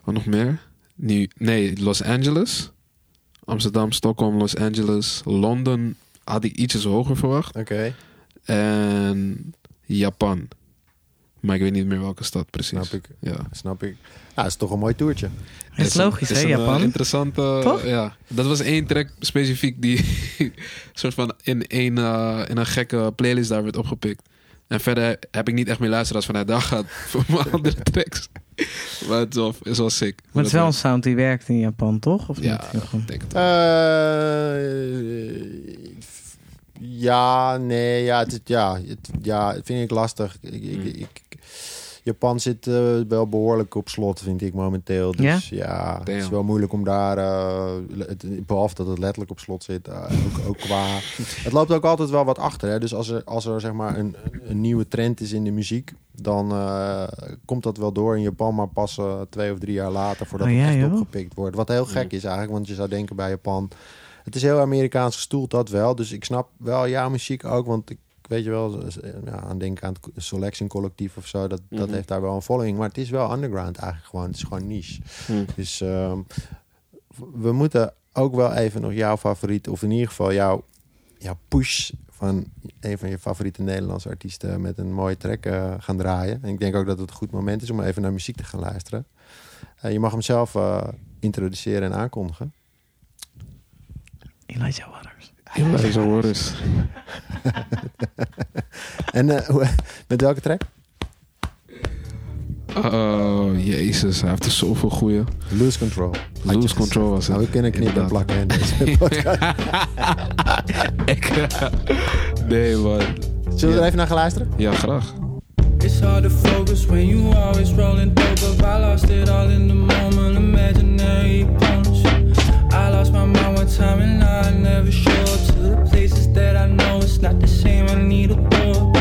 Wat nog meer? Nee, Los Angeles. Amsterdam, Stockholm, Los Angeles. Londen had ik ietsjes hoger verwacht. Oké, En Japan. Maar ik weet niet meer welke stad precies. snap ik. Ja. Snap ik. Nou, dat is toch een mooi toertje. Dat is logisch, hè, een, eh, Japan? interessante... Toch? Ja. Dat was één track specifiek die [laughs] soort van in, één, eh, in een gekke playlist daar werd opgepikt. En verder heb ik niet echt meer luisteraars vanuit daar gaat [laughs] voor mijn andere tracks. Maar het is wel, is wel sick. Maar het is wel een sound die werkt in Japan, toch? Of Ja, niet? ik denk het wel. Eh, ja, nee, ja, het, ja, het, ja, het vind ik lastig. Ik, ik, Hmm. ik- Japan zit eh, wel behoorlijk op slot, vind ik momenteel. Dus ja, het is wel moeilijk om daar, eh, het, behalve dat het letterlijk op slot zit, eh, ook, ook qua... [laughs] Het loopt ook altijd wel wat achter. Hè? Dus als er, als er zeg maar een, een nieuwe trend is in de muziek, dan eh, komt dat wel door in Japan, maar pas twee of drie jaar later voordat Oh, het ja, echt joh. opgepikt wordt. Wat heel gek is eigenlijk, want je zou denken bij Japan, het is heel Amerikaans gestoeld, dat wel. Dus ik snap wel jouw muziek ook, want ik weet je wel, ja, aan denken aan het Selection Collectief of zo, dat, dat Mhm. heeft daar wel een following. Maar het is wel underground eigenlijk gewoon, het is gewoon niche. Hm. Dus ehm, we moeten ook wel even nog jouw favoriet, of in ieder geval jouw, jouw push van een van je favoriete Nederlandse artiesten met een mooie track eh, gaan draaien. En ik denk ook dat het een goed moment is om even naar muziek te gaan luisteren. Eh, je mag hem zelf eh, introduceren en aankondigen. Elijah Waters. Hoor eens. [laughs] En eh, hoe- met welke track? Oh, jezus. Hij heeft er zoveel goeie. Lose Control. Lose. Control was het. Nou, we kunnen knippen en plakken in deze [laughs] podcast. [laughs] Ik, nee, man. Zullen we Ja. er even naar gaan luisteren? Ja, graag. It's hard to focus when you always rolling dope up. I lost it all in the moment, imaginary opponents. I lost my mind one time and I never show up to the places that I know it's not the same. I need a war.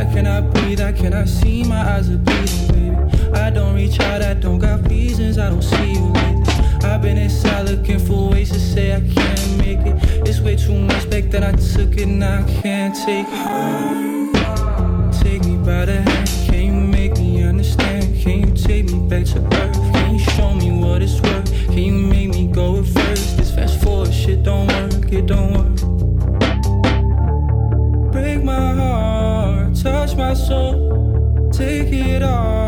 I cannot breathe, I cannot see. My eyes are bleeding, baby. I don't reach out, I don't got reasons. I don't see you lately. I've been inside looking for ways to say I can't make it. It's way too much back that I took it, and I can't take it. Take me by the hand, can you make me understand? Can you take me back to earth? Can you show me what it's worth? Can you make me go at first? This fast forward shit don't work, it don't work. Break my heart, touch my soul, take it all,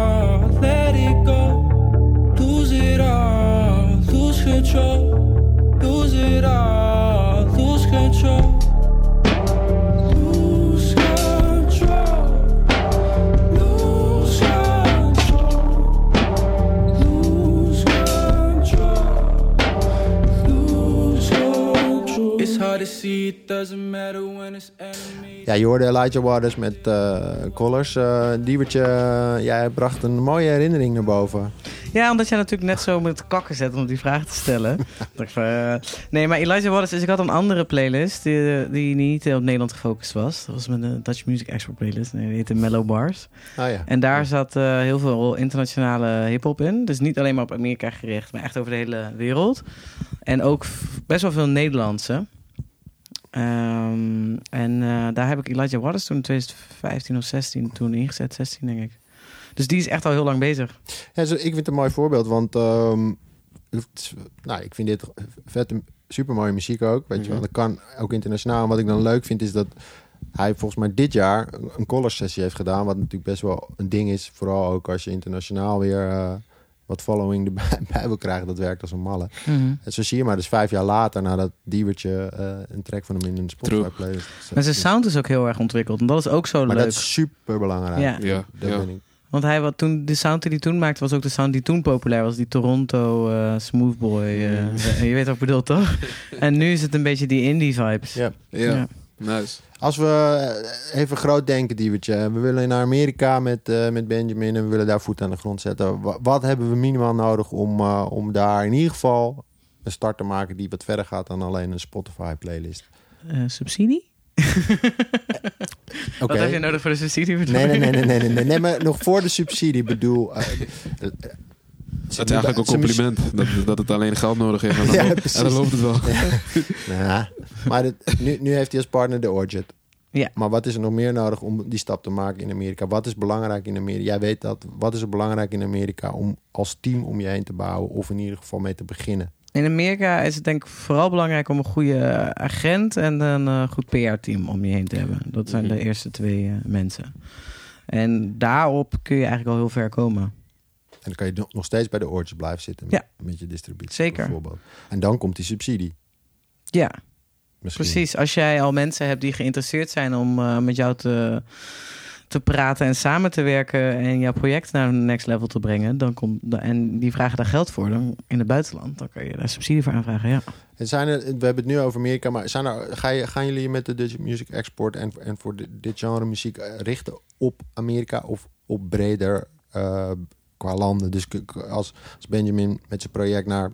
Ja, je hoorde Elijah Waters met eh Collars. Eh Diewertje, eh, jij bracht een mooie herinnering naar boven. Ja, omdat jij natuurlijk net zo met kakken zet om die vraag te stellen. [laughs] Dacht ik van, eh, nee, maar Elijah Waters, dus ik had een andere playlist die, die niet op Nederland gefocust was. Dat was mijn Dutch Music Export playlist. Nee, die heette Mellow Bars. Ah ja. En daar zat eh, heel veel internationale hip-hop in. Dus niet alleen maar op Amerika gericht, maar echt over de hele wereld. En ook best wel veel Nederlandse. Ehm, en eh, daar heb ik Elijah Waters toen in 2015 of 16 toen ingezet. 16 denk ik. Dus die is echt al heel lang bezig. Ja, ik vind het een mooi voorbeeld, want ehm, het nou, ik vind dit vet, super mooie muziek ook. Weet je wel, dat kan ook internationaal. En wat ik dan leuk vind is dat hij volgens mij dit jaar een- collar sessie heeft gedaan, wat natuurlijk best wel een ding is. Vooral ook als je internationaal weer eh, wat following erbij bij wil krijgen. Dat werkt als een malle. En zo zie je maar, dus vijf jaar later, nadat Diewertje eh, een track van hem in een Spotify playlist. Maar zijn sound is ook heel erg ontwikkeld. En dat is ook zo Maar leuk. dat is super belangrijk. Ja. Ja, Dat ja. ben ik. Want hij wat toen de sound die hij toen maakte was ook de sound die toen populair was, die Toronto eh Smoothboy. eh, je weet wat ik bedoel toch? [laughs] en nu is het een beetje die indie vibes. Ja. Ja, Ja. Nice. Als we eh, even groot denken, Diewertje. We willen naar Amerika met, eh, met Benjamin en we willen daar voet aan de grond zetten. Wa- Wat hebben we minimaal nodig om, eh, om daar in ieder geval een start te maken die wat verder gaat dan alleen een Spotify playlist? Eh, subsidie? Oké. [laughs] Wat heb je nodig voor de subsidie? bedoel Nee, nee, je? nee, nee, nee, nee, nee, nee, maar nog voor de subsidie bedoel. [laughs] eh, eh, eh, Dat is eigenlijk een compliment. Dat, dat het alleen geld nodig heeft. [laughs] En dan, Ja, loopt- precies. en dan loopt het wel. Ja, [laughs] maar dit- nu, nu heeft hij als partner de Orchard. Ja. Maar wat is er nog meer nodig om die stap te maken in Amerika? Wat is belangrijk in Amerika? Jij weet dat. Wat is er belangrijk in Amerika om als team om je heen te bouwen? Of in ieder geval mee te beginnen? In Amerika is het denk ik vooral belangrijk om een goede agent en een eh, goed PR-team om je heen te hebben. Dat zijn Mhm. de eerste twee eh, mensen. En daarop kun je eigenlijk al heel ver komen. En dan kan je nog- steeds bij de Orchard blijven zitten met, Ja. met je distributie. Zeker. Bijvoorbeeld. En dan komt die subsidie. Ja, Misschien. precies. Als jij al mensen hebt die geïnteresseerd zijn om eh, met jou te, te praten en samen te werken en jouw project naar een next level te brengen, dan komt en die vragen daar geld voor dan in het buitenland, dan kan je daar subsidie voor aanvragen. Ja. En zijn er, we hebben het nu over Amerika, maar zijn er, ga je, gaan jullie je met de Dutch Music Export en, en voor di- dit genre muziek eh, richten op Amerika of op breder eh, qua landen? Dus als, als Benjamin met zijn project naar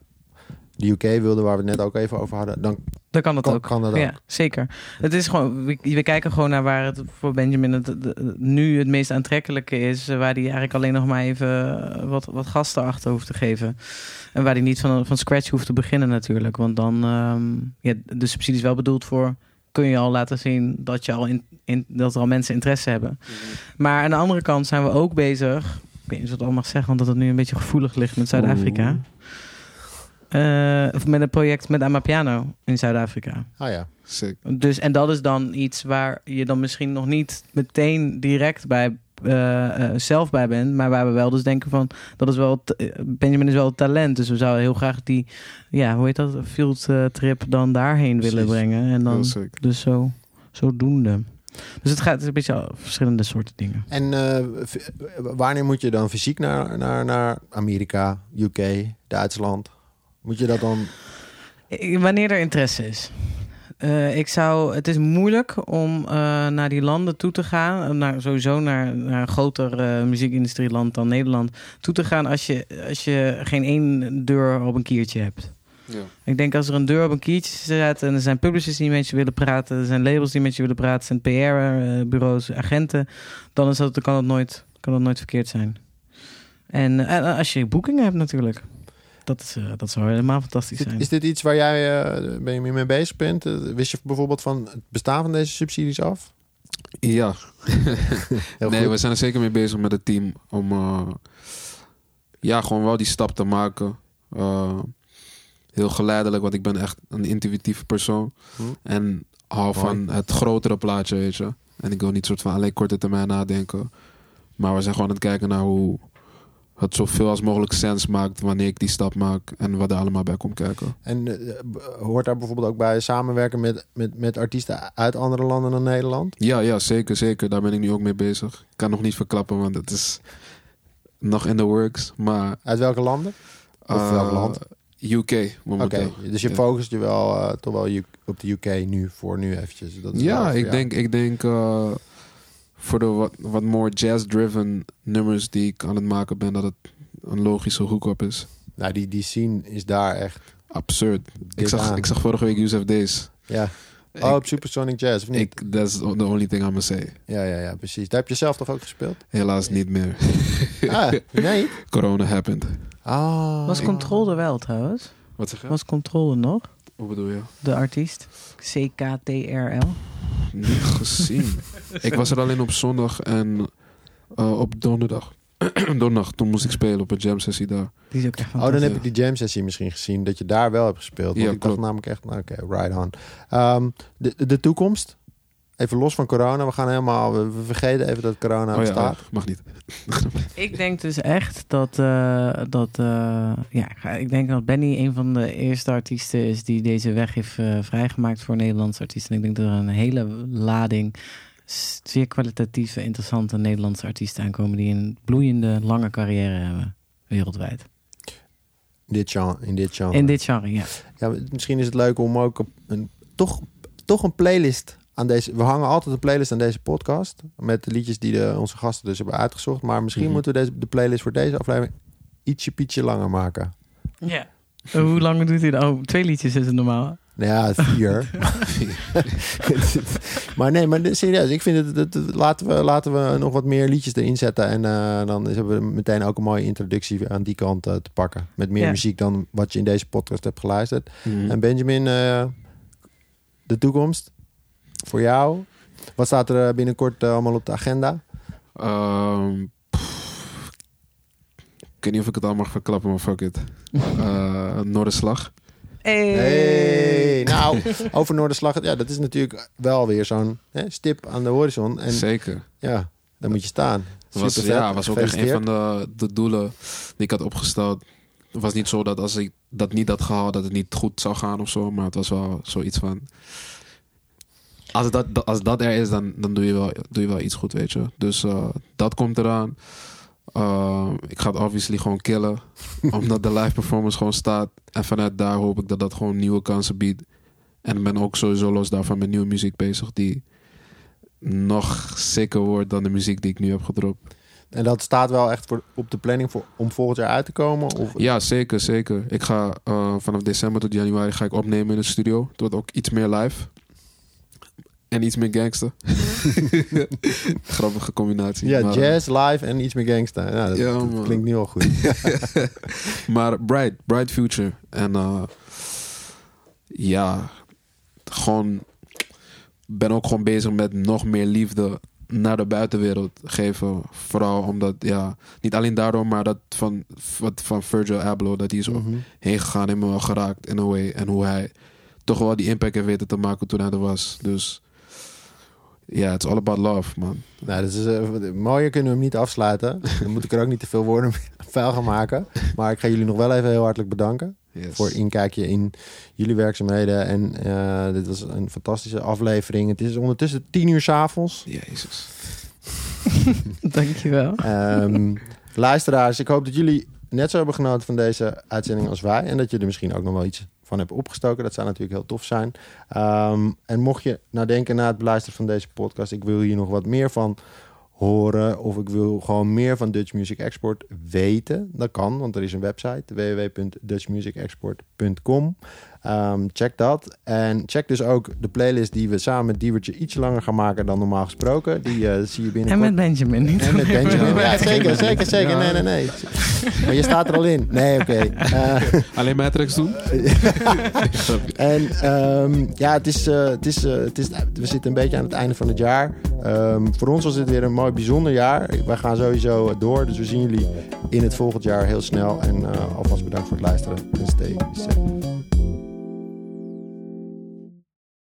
de UK wilde, waar we het net ook even over hadden, dan Dan kan dat kan, ook. kan dat Ja, ook. zeker. Het is gewoon, we, we kijken gewoon naar waar het voor Benjamin het, nu het meest aantrekkelijke is. eh, Waar hij eigenlijk alleen nog maar even eh, wat, wat gasten achter hoeft te geven. En waar hij niet van, van scratch hoeft te beginnen natuurlijk. Want dan, ehm, ja, de subsidie is wel bedoeld voor, kun je al laten zien dat, je al in, in, dat er al mensen interesse hebben. Maar aan de andere kant zijn we ook bezig. Ik weet niet of ik dat al mag zeggen, want dat het nu een beetje gevoelig ligt met Zuid-Afrika. Eh, of met een project met Amapiano in Zuid-Afrika. Ah ja, Sick. Dus, en dat is dan iets waar je dan misschien nog niet meteen direct bij eh, eh, zelf bij bent. Maar waar we wel dus denken van, dat is wel, Benjamin is wel het talent. Dus we zouden heel graag die, ja, hoe heet dat, field trip dan daarheen willen Precies. brengen. En dan sick. dus zo, zodoende. Dus het gaat een beetje al verschillende soorten dingen. En eh, wanneer moet je dan fysiek naar, naar, naar Amerika, UK, Duitsland? Moet je dat dan... Wanneer er interesse is. Eh, ik zou, het is moeilijk om eh, naar die landen toe te gaan. Naar, sowieso naar, naar een groter eh, muziekindustrieland dan Nederland toe te gaan als je, als je geen één deur op een kiertje hebt. Ja. Ik denk als er een deur op een kiertje zet en er zijn publishers die met je willen praten, er zijn labels die met je willen praten, er zijn PR-bureaus, agenten, dan, is dat, dan kan, het nooit, kan het nooit verkeerd zijn. En, eh, en als je boekingen hebt natuurlijk. Dat, is, eh, dat zou helemaal fantastisch Is dit, zijn. is dit iets waar jij eh, ben je mee bezig bent? Eh, Wist je bijvoorbeeld van het bestaan van deze subsidies af? Ja, [laughs] nee, goed. we zijn er zeker mee bezig met het team om eh, ja, gewoon wel die stap te maken. Heel geleidelijk, want ik ben echt een intuïtieve persoon. Hm. En hou van het grotere plaatje, weet je. En ik wil niet soort van alleen korte termijn nadenken. Maar we zijn gewoon aan het kijken naar hoe het zoveel als mogelijk sens maakt wanneer ik die stap maak. En wat er allemaal bij komt kijken. En eh, hoort daar bijvoorbeeld ook bij samenwerken met, met, met artiesten uit andere landen dan Nederland? Ja, ja, zeker, zeker. Daar ben ik nu ook mee bezig. Ik kan nog niet verklappen, want het is nog in the works. Maar Uit welke landen? Of eh, welk land? UK momenteel. dus je Ja. focust je wel eh, toch wel op de UK nu, voor nu eventjes. Dat is Ja, ik denk, ik denk eh, voor de wat, wat more jazz-driven nummers die ik aan het maken ben, dat het een logische hoek-op is. Nou, die, die scene is daar echt... Absurd. Ik zag, aan. ik zag vorige week Yusuf Days. Ja. Ik- Oh, op Supersonic Jazz, of niet? Ik, that's the only thing I'm gonna say. Ja, ja, ja, precies. Daar heb je zelf toch ook gespeeld? Helaas niet meer. Ah, [laughs] nee? Corona happened. Ah. Was Control er wel trouwens? Wat zeg je? Was Control er nog? Hoe bedoel je? De artiest? CKTRL? Niet gezien. ik was er alleen op zondag en eh, op donderdag. [clears throat] donderdag, toen moest ik spelen op een jam sessie daar. Die is ook echt Oh, dan heb ik die jam sessie misschien gezien. Dat je daar wel hebt gespeeld. Want Ja, ik dacht namelijk echt, nou, oké, right on. Ehm, de, de toekomst. Even los van corona. We gaan helemaal, we, vergeten even dat corona oh ja, bestaat. oh, mag niet. [laughs] Ik denk dus echt dat, eh, dat eh, ja, ik denk dat Benny een van de eerste artiesten is die deze weg heeft eh, vrijgemaakt voor Nederlandse artiesten. En ik denk dat er een hele lading zeer kwalitatieve, interessante Nederlandse artiesten aankomen die een bloeiende, lange carrière hebben wereldwijd. Dit genre, in dit genre. In dit genre, ja. Ja, misschien is het leuk om ook een, toch, toch een playlist aan deze. We hangen altijd een playlist aan deze podcast. Met de liedjes die de, onze gasten dus hebben uitgezocht. Maar misschien Mhm. moeten we deze, de playlist voor deze aflevering ietsje pietje langer maken. ja. Hoe lang doet hij dan? Oh, twee liedjes is het normaal. Nou ja, vier. [laughs] maar nee, maar serieus, ik vind het, het- het- laten, we, laten we nog wat meer liedjes erin zetten. En eh, dan is- hebben we meteen ook een mooie introductie aan die kant eh, te pakken. Met meer Ja. muziek dan wat je in deze podcast hebt geluisterd. Mhm. En Benjamin, eh, de toekomst voor jou. Wat staat er eh, binnenkort eh, allemaal op de agenda? Ehm, pff, ik weet niet of ik het al mag verklappen, maar fuck it. [laughs] Eh Noorderslag. Hey. Hey, nou, over Noorderslag. Ja, dat is natuurlijk wel weer zo'n hè, stip aan de horizon. En Zeker. ja, daar moet je staan. Was, ja, was ook echt een van de, de doelen die ik had opgesteld. Het was niet zo dat als ik dat niet had gehaald, dat het niet goed zou gaan of zo. Maar het was wel zoiets van... Als dat, als dat er is, dan, dan doe, je wel, doe je wel iets goed, weet je. Dus eh, dat komt eraan. Eh, ik ga het obviously gewoon killen. [laughs] omdat de live performance gewoon staat. En vanuit daar hoop ik dat dat gewoon nieuwe kansen biedt. En ik ben ook sowieso los daarvan met nieuwe muziek bezig. Die nog sicker wordt dan de muziek die ik nu heb gedropt. En dat staat wel echt voor, op de planning voor, om volgend jaar uit te komen? Of, Ja, zeker, zeker. Ik ga eh, vanaf december tot januari ga ik opnemen in de studio. Het wordt ook iets meer live. En iets meer gangster. [laughs] Grappige combinatie. ja, maar, eh, jazz, live en iets meer gangsta. Ja, dat, Ja, dat man. klinkt nu al goed. [laughs] Maar bright, bright future. En eh, ja, gewoon ben ook gewoon bezig met nog meer liefde naar de buitenwereld geven. Vooral omdat, ja, niet alleen daardoor, maar dat van, wat van Virgil Abloh, dat hij is Mhm. heen gegaan, wel geraakt in a way. En hoe hij toch wel die impact heeft weten te maken toen hij er was. Dus ja, it's all about love, man. Nou, dat is, eh, mooier kunnen we hem niet afsluiten. Dan moet ik er ook niet te veel woorden [laughs] vuil gaan maken. Maar ik ga jullie nog wel even heel hartelijk bedanken. Yes. Voor inkijkje in jullie werkzaamheden. En eh, dit was een fantastische aflevering. Het is ondertussen tien uur s'avonds. Jezus. [laughs] [laughs] Dankjewel. Ehm luisteraars, ik hoop dat jullie net zo hebben genoten van deze uitzending als wij. En dat je er misschien ook nog wel iets van hebt opgestoken. Dat zou natuurlijk heel tof zijn. Ehm, en mocht je nou denken na het beluisteren van deze podcast... ik wil hier nog wat meer van horen of ik wil gewoon meer van Dutch Music Export weten, dat kan, want er is een website www.dutchmusicexport.com. Ehm, check dat. En check dus ook de playlist die we samen met Diewertje ietsje langer gaan maken dan normaal gesproken. Die eh, zie je En binnenkort. met Benjamin. Niet En met Benjamin. Ja. [laughs] Ja, zeker, zeker, zeker. Ja. Nee, nee, nee. Maar je staat er al in. Nee, oké. [laughs] Eh, Alleen Matrix doen? [laughs] en ehm, ja, het is, eh, het is, het is, we zitten een beetje aan het einde van het jaar. Ehm, voor ons was dit weer een mooi bijzonder jaar. Wij gaan sowieso door. Dus we zien jullie in het volgend jaar heel snel. En eh, alvast bedankt voor het luisteren. En stay safe.